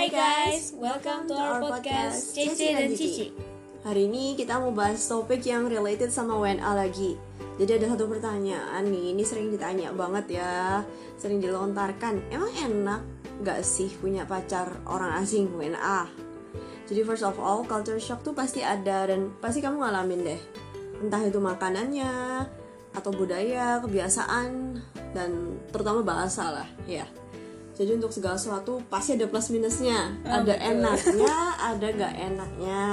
Hai guys, welcome to our podcast Cici dan Cici. Hari ini kita mau bahas topik yang related sama WNA lagi. Jadi ada satu pertanyaan nih, ini sering ditanya banget ya, sering dilontarkan. Emang enak gak sih punya pacar orang asing WNA? Jadi first of all, culture shock tuh pasti ada dan pasti kamu ngalamin deh. Entah itu makanannya, atau budaya, kebiasaan, dan terutama bahasa lah, ya. Jadi untuk segala sesuatu pasti ada plus minusnya, Oh, ada betul. enaknya, ada gak enaknya.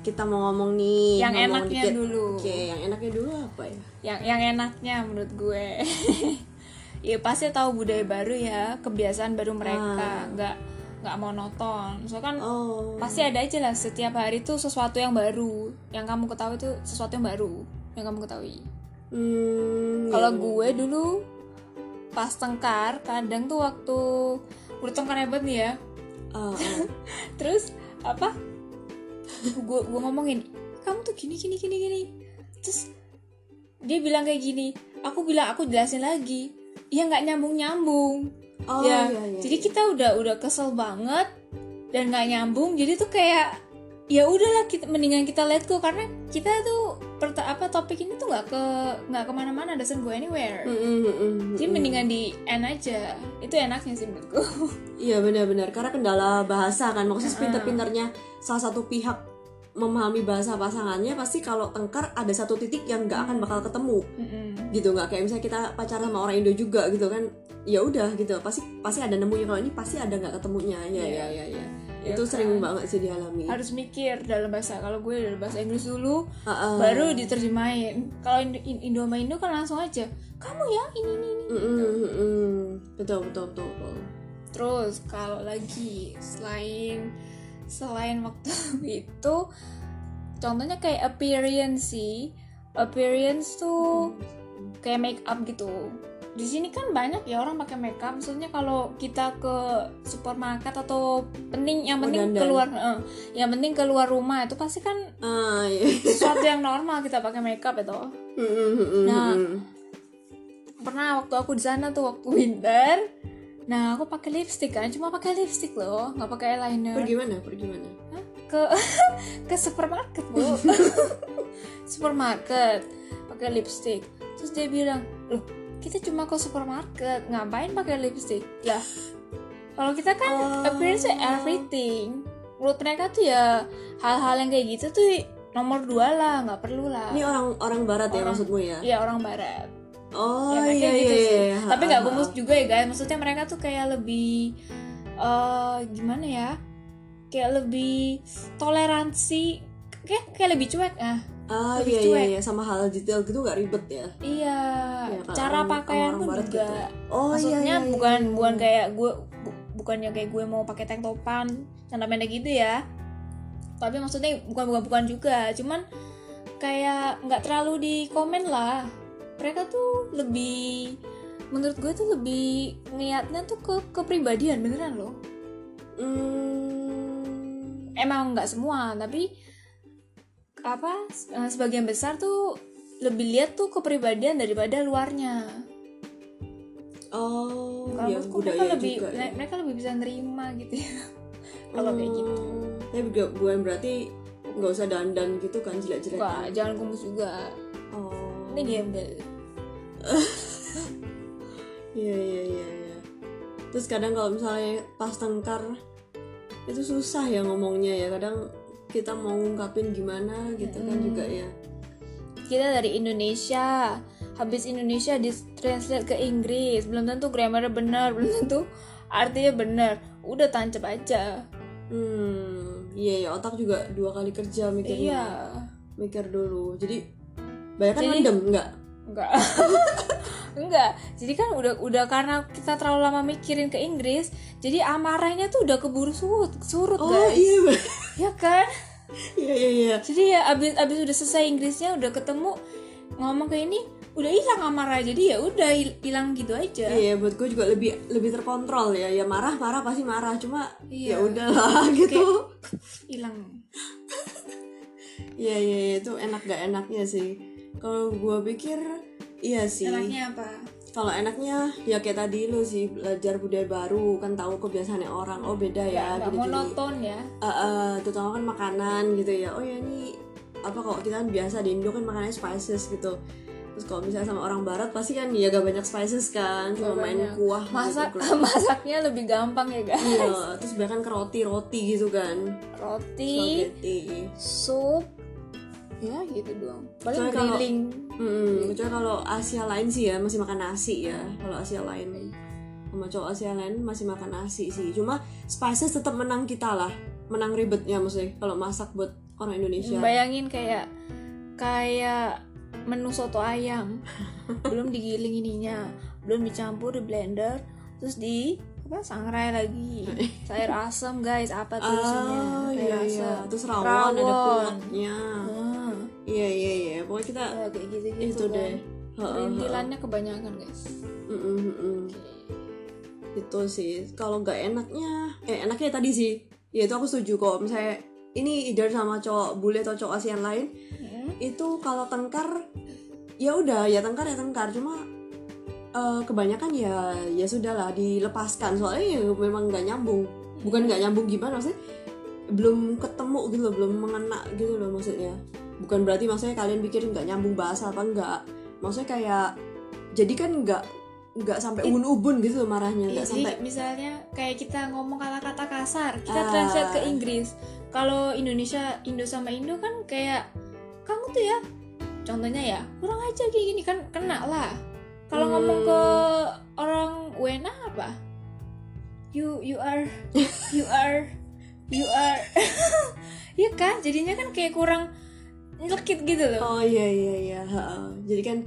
Kita mau ngomong nih, Yang ngomong enaknya dikit. dulu. Oke, yang enaknya dulu apa ya? Yang yang enaknya menurut gue. ya pasti tahu budaya baru ya, kebiasaan baru mereka, nggak nggak monoton. Soalnya kan Oh, pasti ada aja lah setiap hari tuh sesuatu yang baru, yang kamu ketahui itu sesuatu yang baru yang kamu ketahui. hmm, Kalau ya. gue dulu pas tengkar, kadang tuh waktu bertengkar hebat nih ya, ah. terus apa? Gue gue ngomongin kamu tuh gini gini gini gini. Terus dia bilang kayak gini aku bilang aku jelasin lagi. Ya nggak nyambung nyambung Oh, ya iya, iya, jadi kita udah udah kesel banget dan nggak nyambung jadi tuh kayak ya udahlah kita mendingan kita let go karena kita tuh apa topik ini tuh nggak ke nggak ke mana-mana doesn't go anywhere. Mm, mm, mm, mm, jadi mendingan di end aja. Itu enaknya sih menurutku. Iya benar-benar. Karena kendala bahasa kan. Maksudnya pinter-pinternya salah satu pihak memahami bahasa pasangannya pasti kalau tengkar ada satu titik yang nggak akan bakal ketemu. Mm-mm. gitu nggak kayak misalnya kita pacaran sama orang Indo juga gitu kan. Ya udah gitu. Pasti pasti ada nemunya. Kalau ini pasti ada nggak ketemunya. Ya Iya. ya ya ya Ya itu kan? sering banget sih dialami harus mikir dalam bahasa kalau gue dalam bahasa Inggris dulu Ah, ah. baru diterjemahin kalau Indo, Indo sama Indo kan langsung aja kamu ya ini ini ini Mm, mm, mm, mm. betul betul betul, betul. terus kalau lagi selain selain waktu itu contohnya kayak appearance sih appearance tuh kayak make up gitu di sini kan banyak ya orang pakai make up maksudnya kalau kita ke supermarket atau penting yang penting dandan. keluar eh, yang penting keluar rumah itu pasti kan ah iya sesuatu yang normal kita pakai makeup itu. Mm, Nah. Pernah waktu aku di sana tuh waktu winter. Nah, aku pakai lipstick kan, cuma pakai lipstick loh, nggak pakai eyeliner. pergi mana pergi mana Hah? Ke ke supermarket, Bu. supermarket pakai lipstick. Terus dia bilang, "Loh, kita cuma ke supermarket, ngapain pakai lipstick?" Lah, kalau kita kan Oh. appearance everything. Menurut mereka tuh ya hal-hal yang kayak gitu tuh nomor dua lah, nggak perlu lah. ini orang orang barat ya Orang- maksudmu ya Iya orang barat. oh ya iya kayak iya gitu sih. iya. Tapi nggak gumus juga ya guys. Maksudnya mereka tuh kayak lebih eh gimana ya? Kayak lebih toleransi. Kayak kayak lebih cuek ah. Ah Lebih iya iya cuek. iya sama hal detail gitu nggak ribet ya. Iya. Iya, kalau Cara orang- pakaian orang pun juga. gitu. Oh Maksudnya iya, iya, bukan iya. bukan kayak gue bu- bukannya kayak gue mau pakai tank topan, celana pendek gitu ya. Tapi maksudnya bukan bukan bukan juga. Cuman kayak nggak terlalu di komen lah. Mereka tuh lebih menurut gue tuh lebih niatnya tuh ke kepribadian beneran loh. Hmm, Emang nggak semua, tapi apa eh, sebagian besar tuh lebih lihat tuh kepribadian daripada luarnya. oh Kalau ya budaya mereka lebih juga. ya. mereka lebih bisa nerima gitu ya. Kalau kayak gitu. Tapi juga bukan berarti nggak usah dandan gitu kan jelek-jelek. Enggak, jangan kumus juga. Oh. Ini gembel. Iya iya iya. iya. Terus kadang kalau misalnya pas tengkar itu susah ya ngomongnya ya. Kadang kita mau ngungkapin gimana gitu kan Hmm. juga ya. Kita dari Indonesia. Habis Indonesia di translate ke Inggris, belum tentu grammarnya benar, belum tentu artinya benar. Udah tancap aja. Hmm, iya ya otak juga dua kali kerja mikirnya. Iya. Mikir dulu. Jadi banyak kan mendem enggak? Enggak. Enggak. Jadi kan udah udah karena kita terlalu lama mikirin ke Inggris, jadi amarahnya tuh udah keburu surut, surut Oh guys. iya. Ya kan? Iya iya iya. Jadi ya abis abis udah selesai Inggrisnya udah ketemu ngomong kayak ini udah hilang amarah jadi ya udah hil- hilang gitu aja. Iya, buat gue juga lebih lebih terkontrol ya. Ya marah marah pasti marah, cuma Iya. ya udahlah gitu. Hilang. Iya iya iya, itu enak gak enaknya sih. Kalau gue pikir iya sih. Enaknya apa? Kalau enaknya ya kayak tadi lu sih belajar budaya baru kan tahu kebiasaannya orang. Oh beda ya nggak gitu monoton ya. Uh, uh, terutama kan makanan gitu ya. Oh ya ini apa kalau kita kan biasa di Indo kan makannya spices gitu. Terus kalau misalnya sama orang barat pasti kan ya gak banyak spices kan cuma main banyak. kuah masak gitu, masaknya lebih gampang ya guys. Iya terus bahkan ke roti roti gitu kan. Roti spaghetti. sup ya gitu doang paling Hmm, kecuali kalau Asia lain sih ya masih makan nasi ya. Kalau Asia lain sama cowok Asia lain masih makan nasi sih. Cuma spices tetap menang kita lah. Menang ribetnya maksudnya kalau masak buat orang Indonesia. bayangin kayak kayak menu soto ayam belum digiling ininya belum dicampur di blender terus di apa sangrai lagi sayur asam guys apa tuh sayur iya iya. Terus rawon, ada Rawon. kulitnya. Ah, Iya iya iya. Pokoknya kita ya, kayak gitu gitu itu deh. Heeh, heeh. perintilannya kebanyakan guys Mm, mm, mm, mm. Itu sih. Kalau nggak enaknya, eh enaknya tadi sih. Ya itu aku setuju kok. Misalnya ini either sama cowok bule atau cowok ASEAN lain, Hmm. itu kalau tengkar ya udah ya tengkar ya tengkar cuma eh, kebanyakan ya ya sudahlah dilepaskan soalnya ya memang nggak nyambung bukan nggak nyambung gimana maksudnya belum ketemu gitu loh belum mengena gitu loh maksudnya bukan berarti maksudnya kalian pikir nggak nyambung bahasa apa enggak maksudnya kayak jadi kan nggak nggak sampai ubun-ubun gitu loh marahnya Iya, nggak jadi sampai misalnya kayak kita ngomong kata-kata kasar, kita Ah. translate ke Inggris. Kalau Indonesia, Indo sama Indo kan kayak kamu tuh ya, contohnya ya kurang aja kayak gini kan kena lah. Kalau Hmm. ngomong ke orang WNA apa? You you are you are you are, Iya kan? Jadinya kan kayak kurang nyelkit gitu loh. oh iya iya iya jadi kan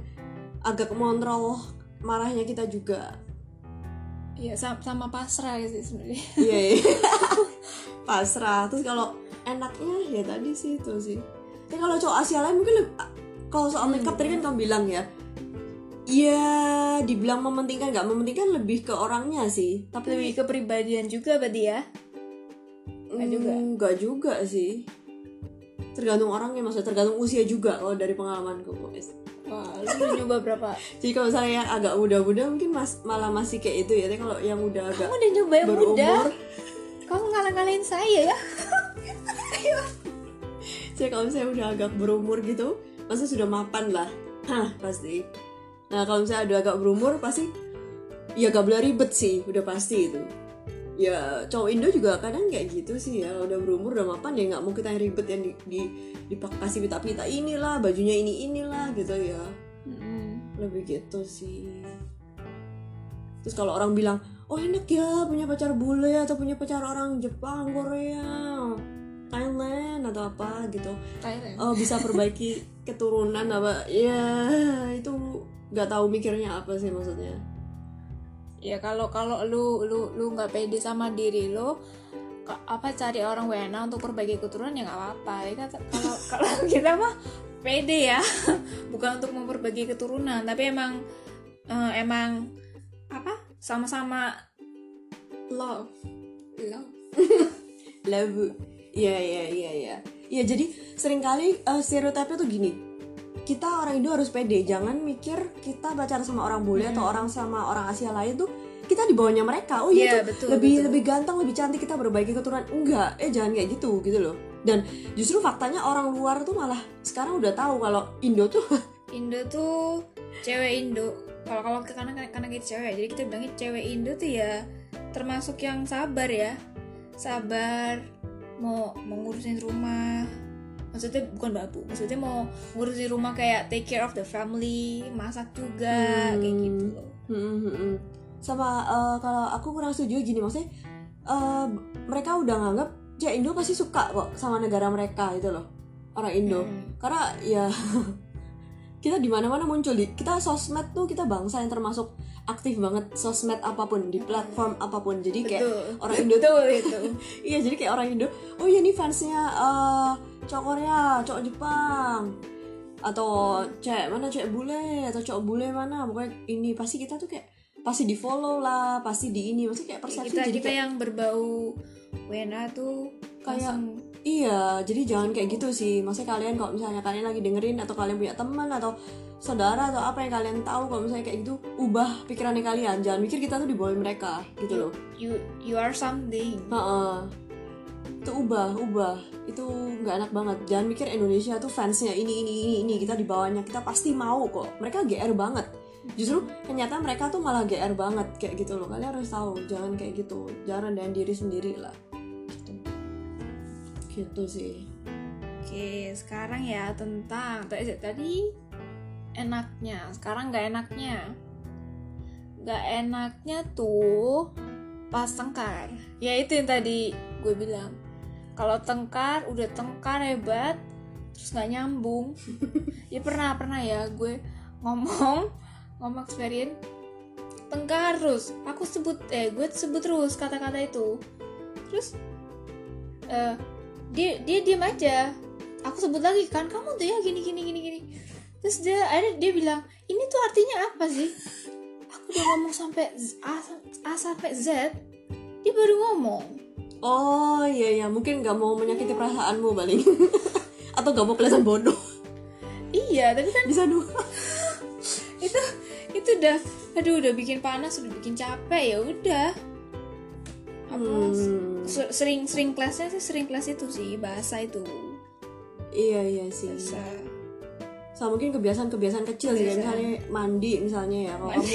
agak mengontrol marahnya kita juga Iya sama, sama pasrah sih sebenarnya. Iya, iya. pasrah. Terus kalau enaknya ya tadi sih itu sih. Tapi kalau cowok Asia lain mungkin lebih, kalau soal makeup tadi kan kamu bilang ya. Iya, dibilang mementingkan nggak mementingkan lebih ke orangnya sih. Tapi Lebih kepribadian juga berarti ya. nggak juga. mm, nggak juga sih. Tergantung orangnya maksudnya tergantung usia juga kalau dari pengalamanku guys. Wah, lu udah nyoba berapa? Jadi kalau misalnya yang agak muda-muda mungkin mas, malah masih kayak itu ya. Tapi kalau yang udah agak Kamu udah nyoba yang muda? berumur, Kamu ngalah-ngalahin saya ya? Saya kalau misalnya udah agak berumur gitu, masa sudah mapan lah, Hah, pasti. Nah kalau misalnya udah agak berumur pasti, ya gak boleh ribet sih, udah pasti itu. Ya cowok Indo juga kadang kayak gitu sih ya, kalau udah berumur udah mapan ya nggak mau kita yang ribet yang di, di, dikasih pita-pita inilah, bajunya ini inilah gitu ya, lebih gitu sih. Terus kalau orang bilang, oh enak ya punya pacar bule atau punya pacar orang Jepang, Korea, Thailand atau apa gitu. Thailand. oh bisa perbaiki keturunan apa? Ya itu nggak tahu mikirnya apa sih maksudnya Ya kalau kalau lu lu lu nggak pede sama diri lu apa cari orang WNA untuk perbaiki keturunan ya nggak apa-apa. Ya kan kalau kalau kita mah pede ya bukan untuk memperbaiki keturunan. Tapi emang eh, emang apa sama-sama love. Love. Labu iya iya iya iya. Iya jadi sering kali uh, stereotipnya tuh gini kita orang Indo harus pede. Jangan mikir kita pacaran sama orang bule atau orang sama orang Asia lain tuh kita di bawahnya mereka. Oh iya Iya, tuh betul, lebih betul. lebih ganteng lebih cantik kita berbaiki keturunan. Enggak eh jangan kayak gitu gitu loh. Dan justru faktanya orang luar tuh malah sekarang udah tahu kalau Indo tuh Indo tuh cewek Indo. Kalau kalau ke karena karena kita cewek. Jadi kita bilangnya cewek Indo tuh ya termasuk yang sabar ya. Sabar mau mengurusin rumah maksudnya bukan babu maksudnya mau ngurusin rumah kayak take care of the family masak juga kayak gitu loh. Hmm, hmm, hmm. sama eh, kalau aku kurang setuju gini maksudnya eh, mereka udah nganggap ya Indo pasti suka kok sama negara mereka itu loh. Orang Indo. Hmm. karena ya kita di mana mana muncul. Di kita sosmed tuh kita bangsa yang termasuk aktif banget sosmed apa pun di platform apa pun. Jadi kayak betul. orang Indo tuh betul itu. Iya jadi kayak orang Indo oh iya nih fansnya eh, cowok Korea cowok Jepang atau cewek mana cewek bule atau cowok bule mana pokoknya ini pasti kita tuh kayak pasti di follow lah pasti di ini maksudnya kayak persepsi kita jadi kita kayak yang berbau WNA tuh Kayak- langsung Iya, jadi jangan kayak gitu sih. Maksudnya kalian kalau misalnya kalian lagi dengerin atau kalian punya teman atau saudara atau apa yang kalian tahu kalau misalnya kayak gitu, ubah pikirannya kalian. Jangan mikir kita tuh di bawah mereka gitu loh. you you are something Heeh. Itu ubah, ubah. Itu nggak enak banget. Jangan mikir Indonesia tuh fansnya ini ini ini ini kita di bawahnya. Kita pasti mau kok. Mereka GR banget. Justru ternyata mereka tuh malah GR banget kayak gitu loh. Kalian harus tahu, jangan kayak gitu. Jangan rendahin diri sendiri lah. Gitu. Gitu sih. Oke, sekarang ya tentang tadi tadi enaknya, sekarang nggak enaknya. Nggak enaknya tuh pas tengkar. Ya itu yang tadi gue bilang. Kalau tengkar, udah tengkar hebat, terus nggak nyambung. ya pernah pernah ya gue ngomong ngomong experience tengkar terus. Aku sebut eh gue sebut terus kata-kata itu. Terus eh dia dia diam aja aku sebut lagi kan kamu tuh ya gini gini gini gini terus dia ada dia bilang ini tuh artinya apa sih aku udah ngomong sampai A, A sampai Z dia baru ngomong Oh iya ya, mungkin nggak mau menyakiti perasaanmu paling. Atau nggak mau kelihatan bodoh. iya tapi kan Bisa dua. itu itu udah aduh udah bikin panas udah bikin capek ya udah Hmm, se- sering sering kelasnya sih sering kelas itu sih bahasa itu iya iya sih. bahasa Sama mungkin kebiasaan-kebiasaan kecil sih, misalnya mandi misalnya ya. Kalau kamu,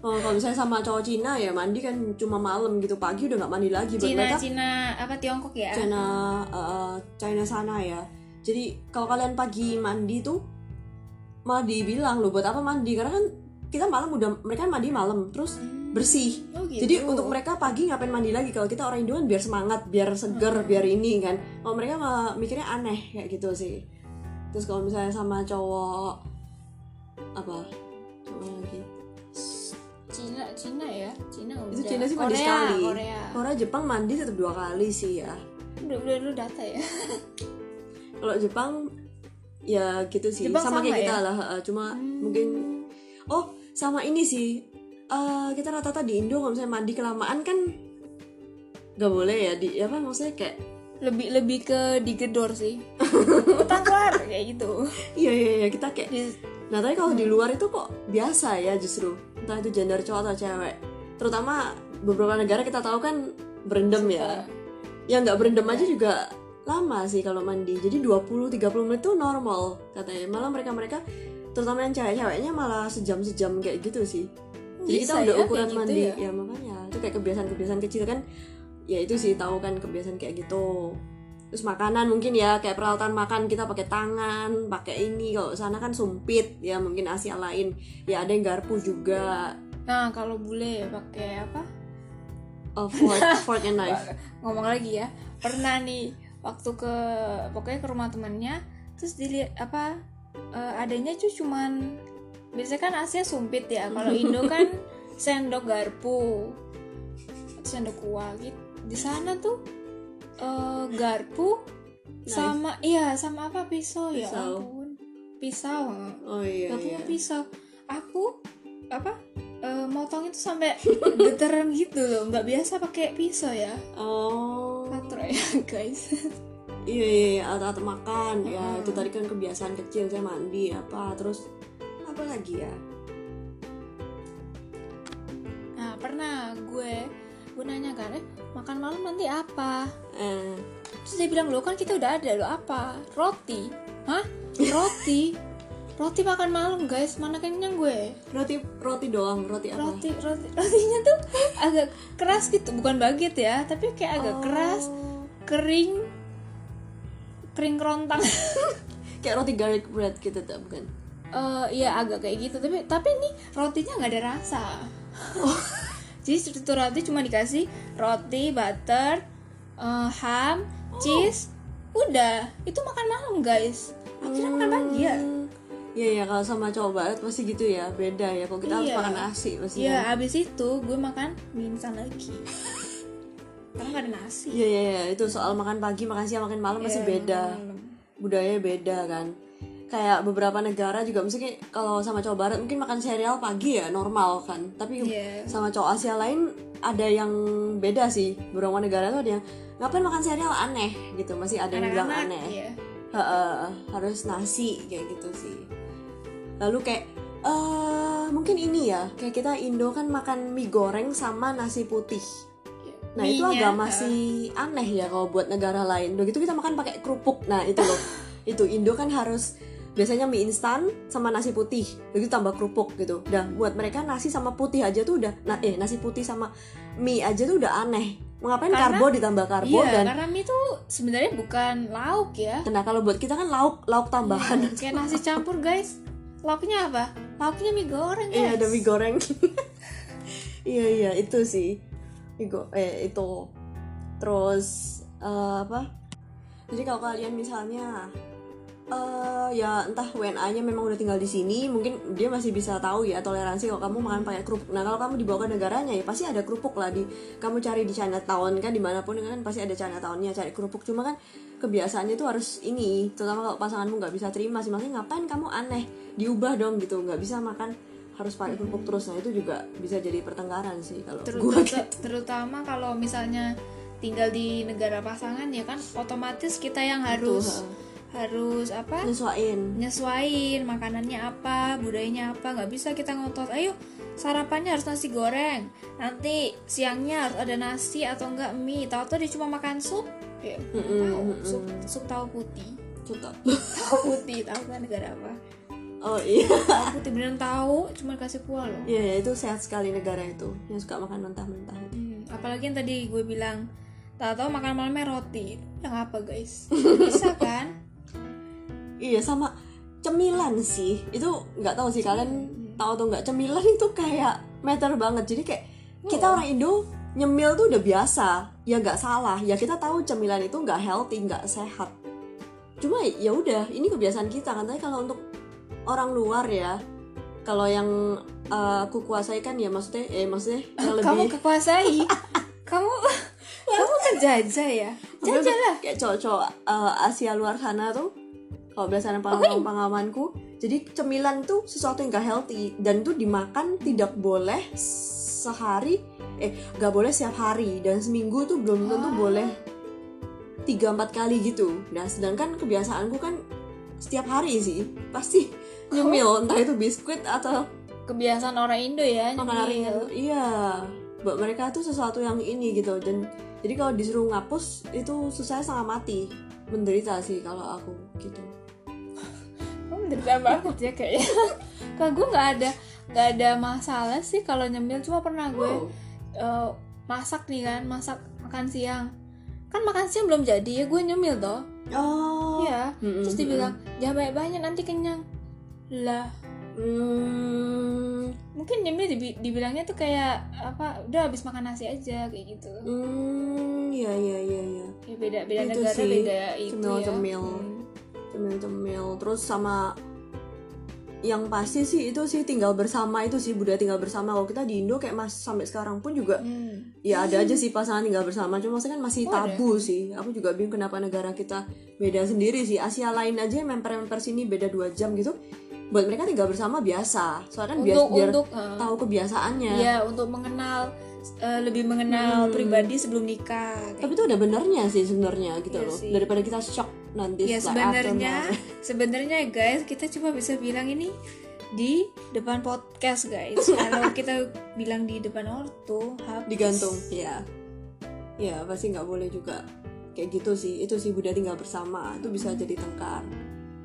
oh, kalau misalnya sama cowok Cina ya mandi kan cuma malam gitu, pagi udah nggak mandi lagi. Cina mereka Cina apa Tiongkok ya China eh, China sana ya. Jadi kalau kalian pagi mandi tuh malah dibilang loh buat apa mandi karena kan kita malam udah mereka mandi malam terus bersih Oh, gitu. Jadi untuk mereka pagi ngapain mandi lagi? Kalau kita orang Indo kan biar semangat, biar seger, biar ini kan. Kalau mereka malah mikirnya aneh kayak gitu sih. Terus kalau misalnya sama cowok apa? Cowok lagi. Cina ya Cina udah Itu Cina sih mandi Korea, sekali. Korea Korea Jepang mandi tetap dua kali sih ya. udah udah lu data ya Kalau Jepang ya gitu sih. Jepang sama, sama kayak kita ya? lah. eh, Cuma mungkin oh sama ini sih. Eh, kita rata-rata di Indo kalau misalnya mandi kelamaan kan nggak boleh ya di apa maksudnya kayak lebih lebih ke digedor sih utang keluar kayak gitu iya iya iya kita kayak Nah tapi kalau di luar itu kok biasa ya justru entah itu gender cowok atau cewek. Terutama beberapa negara kita tahu kan berendam ya. Yang nggak berendam aja juga lama sih kalau mandi. Jadi 20-30 menit itu normal katanya. Malah mereka-mereka terutama yang cewek-ceweknya malah sejam-sejam kayak gitu sih. Jadi Bisa kita udah ya, ukuran gitu mandi ya? ya? makanya itu kayak kebiasaan-kebiasaan kecil kan. Ya itu sih tahu kan kebiasaan kayak gitu. Terus makanan mungkin ya kayak peralatan makan kita pakai tangan, pakai ini. Kalau sana kan sumpit ya mungkin Asia lain. Ya ada yang garpu juga. nah kalau bule pakai apa Oh, fork, fork and knife. ngomong lagi ya pernah nih waktu ke pokoknya ke rumah temennya terus dilihat apa eh, adanya tuh cuman biasanya kan Asia sumpit ya kalau Indo kan sendok garpu sendok kuah gitu di sana tuh eh, garpu sama iya sama apa pisau, ya Pisau. ampun pisau Oh iya garpu iya. pisau aku apa eh, motong itu sampai geteran gitu loh nggak biasa pakai pisau ya Oh. Katro ya guys Iya iya, iya. alat makan. Ya itu tadi kan kebiasaan kecil saya mandi apa terus apa lagi ya? Nah pernah gue Gue nanya kan? Eh, Makan malam nanti apa? Eh, Terus dia bilang lo kan kita udah ada lo apa? Roti. Hah? Roti? Roti makan malam guys. Mana kenyang gue? Roti roti doang, roti apa? Roti, roti Rotinya tuh agak keras gitu. Bukan baget ya Tapi kayak agak Oh. keras Kering Kering kerontang. Kayak roti garlic bread gitu tuh, bukan? Eh, Iya agak kayak gitu. Tapi tapi nih rotinya nggak ada rasa Jadi struktur roti cuma dikasih roti, butter, eh, ham, cheese, udah. Itu makan malam guys. Akhirnya makan pagi ya. Hmm. Iya iya kalau sama cowok barat pasti gitu ya beda ya kalau kita harus Iya. makan nasi pasti Iya, ya. abis itu gue makan mie instan lagi. Karena gak ada nasi. Iya iya iya itu soal makan pagi makan siang makan malam pasti Iya, beda malam. budaya beda kan kayak beberapa negara juga mungkin kalau sama cowok barat mungkin makan sereal pagi ya normal kan. Tapi Iya. sama cowok Asia lain ada yang beda sih. Beberapa negara tuh ada yang ngapain makan sereal? Aneh gitu. Masih ada yang bilang aneh. ya Heeh, harus nasi kayak gitu sih. Lalu kayak eh mungkin ini ya kayak kita Indo kan makan mie goreng sama nasi putih. Nah itu Mie-nya, agak masih aneh ya kalau buat negara lain. Udah gitu kita makan pakai kerupuk. Nah itu loh. Itu Indo kan harus biasanya mie instan sama nasi putih begitu tambah kerupuk gitu udah buat mereka nasi sama putih aja tuh udah nah eh nasi putih sama mie aja tuh udah aneh ngapain Karena- karbo ditambah karbo iya dan karena mie tuh sebenarnya bukan lauk ya nah kalau buat kita kan lauk lauk tambahan Iya, kayak nasi campur guys lauknya apa lauknya mie goreng guys Iya ada mie goreng. iya iya itu sih. Mie go- eh itu. Terus eh, apa? Jadi kalau kalian misalnya eh ya entah WNA-nya memang udah tinggal di sini, mungkin dia masih bisa tahu ya toleransi kalau kamu makan pakai kerupuk. Nah kalau kamu dibawa ke negaranya ya pasti ada kerupuk lah di kamu cari di Chinatown kan di mana pun kan pasti ada Chinatown-nya cari kerupuk. Cuma kan kebiasaannya tuh harus ini, terutama kalau pasanganmu nggak bisa terima sih, makanya ngapain kamu aneh, diubah dong gitu, nggak bisa makan harus pakai kerupuk terus. Nah itu juga bisa jadi pertengkaran sih kalau Ter- gue ter- terutama kalau misalnya tinggal di negara pasangan ya kan otomatis kita yang harus harus apa? Nyesuain. nyesuain makanannya apa budayanya apa nggak bisa kita ngotot. Ayo sarapannya harus nasi goreng. Nanti siangnya harus ada nasi atau enggak mie. Tahu-tahu dia cuma makan sup ya tahu. sup sup tahu putih. Coba. tahu putih tahu kan negara apa? Oh iya. tahu putih beneran tahu cuma kasih kuah loh. Iya, ya, itu sehat sekali negara itu yang suka makan mentah-mentah. Hmm, apalagi yang tadi gue bilang tahu-tahu makan malamnya roti. Yang apa guys? Bisa kan Iya, sama cemilan sih. Itu nggak tahu sih kalian tahu atau nggak cemilan itu kayak matter banget. Jadi kayak kita orang Indo nyemil tuh udah biasa. Ya nggak salah. Ya kita tahu cemilan itu nggak healthy, nggak sehat. Cuma ya udah, ini kebiasaan kita kan. Tapi kalau untuk orang luar ya, kalau yang uh, aku kuasai kan ya maksudnya, eh maksudnya yang lebih kamu kekuasai kamu kamu kan jajah ya jajah lah kayak cowok-cowok uh, Asia luar sana tuh kalau berdasarkan pengalaman pengalamanku jadi cemilan tuh sesuatu yang gak healthy dan tuh dimakan tidak boleh sehari eh gak boleh setiap hari dan seminggu tuh belum tentu boleh tiga empat kali gitu. Nah sedangkan kebiasaanku kan setiap hari sih pasti nyemil entah itu biskuit atau kebiasaan orang Indo ya makanan nyemil. ringan. Iya buat mereka tuh sesuatu yang ini gitu dan jadi kalau disuruh ngapus itu susah setengah mati menderita sih kalau aku gitu. Kamu menderita banget ya kayaknya kalau gue nggak ada nggak ada masalah sih kalau nyemil. Cuma pernah gue eh, masak nih kan masak makan siang. Kan makan siang belum jadi ya gue nyemil toh. Oh. Iya. Mm-mm, terus dibilang jangan banyak banyak nanti kenyang. Lah hmm, mungkin nyemil dibi- dibilangnya tuh kayak apa udah habis makan nasi aja kayak gitu. Hmm ya ya ya ya ya beda beda Itu negara sih, beda itu cemil-cemil. ya Hmm. cemil-cemil. Terus sama yang pasti sih itu sih tinggal bersama itu sih budaya tinggal bersama. Kalau kita di Indo kayak mas sampai sekarang pun juga Hmm. ya ada aja sih pasangan tinggal bersama. Cuma maksudnya kan masih Oh, ada. tabu sih. Aku juga bingung kenapa negara kita beda sendiri sih. Asia lain aja memper-memper sini beda dua jam gitu. Buat mereka tinggal bersama biasa. Soalnya kan untuk biar untuk eh, tahu kebiasaannya. ya untuk mengenal eh, lebih mengenal pribadi sebelum nikah kayak tapi itu ada benernya sih sebenarnya gitu Iya loh. sih. daripada kita shock nanti ya setelah sebenarnya sebenarnya guys kita cuma bisa bilang ini di depan podcast guys. Kalau kita bilang di depan ortu habis. digantung ya ya pasti nggak boleh juga kayak gitu sih. Itu sih budaya tinggal bersama itu bisa jadi tengkar.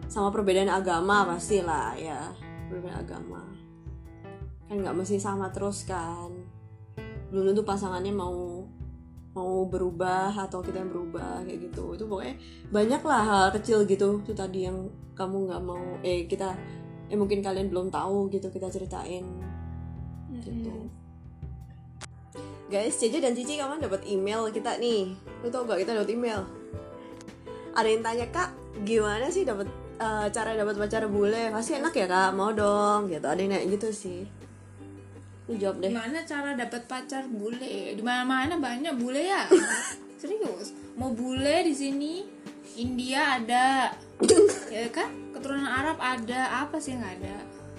Sama perbedaan agama pastilah ya. Perbedaan agama. Kan nggak mesti sama terus kan belum tentu pasangannya mau mau berubah atau kita yang berubah kayak gitu. Itu pokoknya banyak lah hal kecil gitu. Itu tadi yang kamu nggak mau eh kita eh mungkin kalian belum tahu gitu kita ceritain. Gitu. Guys Jeje dan Cici kamu dapat email kita nih. Lu tau gak kita dapat email? Ada yang tanya kak gimana sih dapat eh, cara dapat pacar bule? Pasti enak ya kak. Mau dong gitu. Ada yang nanya gitu sih lu jawab deh Gimana cara dapat pacar bule? Di mana-mana banyak bule ya. Serius. Mau bule di sini India ada, ya kan keturunan Arab ada apa sih nggak ada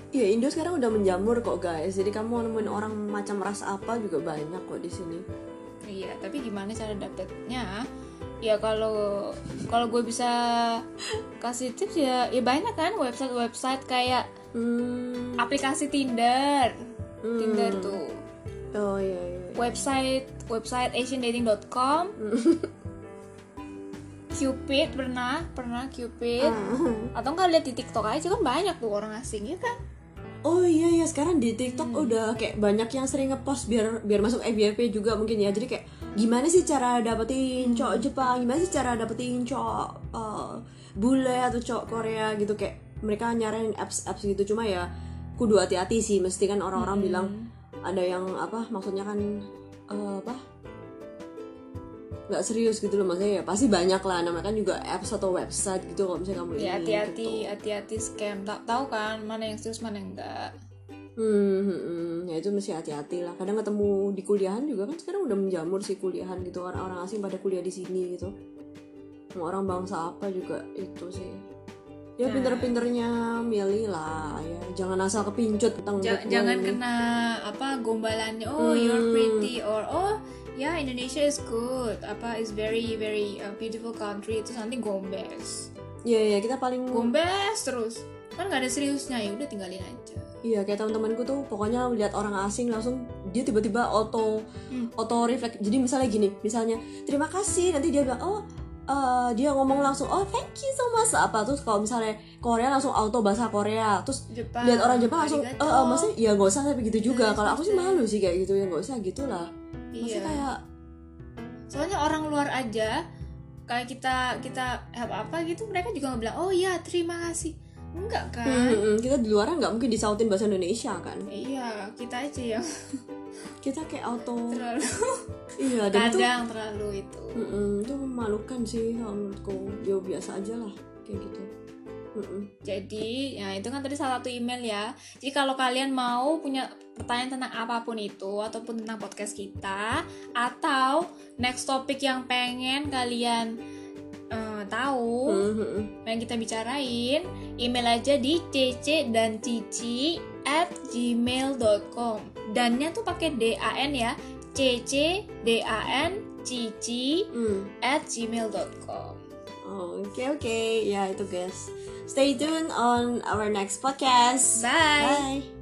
Iya Indo sekarang udah menjamur kok guys. Jadi kamu mau nemuin orang macam ras apa juga banyak kok di sini. iya tapi gimana cara dapetnya ya kalau kalau gue bisa kasih tips ya ya banyak kan website website kayak Hmm. aplikasi Tinder Hmm. Tinder tuh. Oh iya iya. website website asiandating.com Cupid pernah pernah Cupid. Ah. atau nggak lihat di TikTok aja kan banyak tuh orang asing ya kan? Oh iya ya sekarang di TikTok udah kayak banyak yang sering ngepost biar biar masuk FYP juga mungkin ya. Jadi kayak gimana sih cara dapetin cowok Jepang, gimana sih cara dapetin cowok uh, bule atau cowok Korea gitu? Kayak mereka nyaranin apps-apps gitu. Cuma ya kudu hati-hati sih mesti kan orang-orang bilang ada yang apa maksudnya kan uh, apa nggak serius gitu loh maksudnya ya pasti banyak lah namanya kan juga apps atau website gitu kalau misalnya kamu ya ini, hati-hati gitu. hati-hati scam tak tahu kan mana yang serius mana yang enggak Hmm, hmm, hmm. ya itu mesti hati-hati lah. Kadang ketemu di kuliahan juga kan sekarang udah menjamur sih kuliahan gitu orang-orang asing pada kuliah di sini gitu. Orang bangsa apa juga itu sih. Ya pinter-pinternya milih lah ya. Jangan asal kepincut tentang Ja- jangan ini. kena apa gombalannya oh you're pretty or oh ya Indonesia is good apa is very very uh, beautiful country itu nanti gombes Iya ya kita paling gombes terus kan nggak ada seriusnya ya udah tinggalin aja Iya kayak teman-temanku tuh pokoknya lihat orang asing langsung dia tiba-tiba auto Hmm. auto reflect. Jadi misalnya gini, misalnya terima kasih nanti dia bilang oh eh, dia ngomong langsung oh thank you so much. Apa terus kalau misalnya Korea langsung auto bahasa Korea terus Jepang lihat orang Jepang langsung eh arigato. eh, maksudnya ya nggak usah tapi gitu juga. Kalau aku sih malu sih kayak gitu ya nggak usah gitulah. Maksudnya iya kayak soalnya orang luar aja kayak kita kita apa apa gitu mereka juga bilang oh ya terima kasih enggak kan? Hmm, hmm, kita di luar nggak mungkin disautin bahasa Indonesia kan? Iya kita aja yang kita kayak auto terlalu iya dan itu kadang terlalu itu. Mm-mm, itu memalukan sih kalau menurutku. Ya biasa aja lah kayak gitu. Mm-mm. Jadi, ya itu kan tadi salah satu email ya. Jadi kalau kalian mau punya pertanyaan tentang apa pun itu ataupun tentang podcast kita atau next topik yang pengen kalian tahu, Mhm. yang kita bicarain, email aja di cc dan cici at gmail.com dannya tuh pakai dan ya cc dan cici Hmm. at gmail.com Oh, Oke oke, ya itu guys. Stay tuned on our next podcast. bye Bye.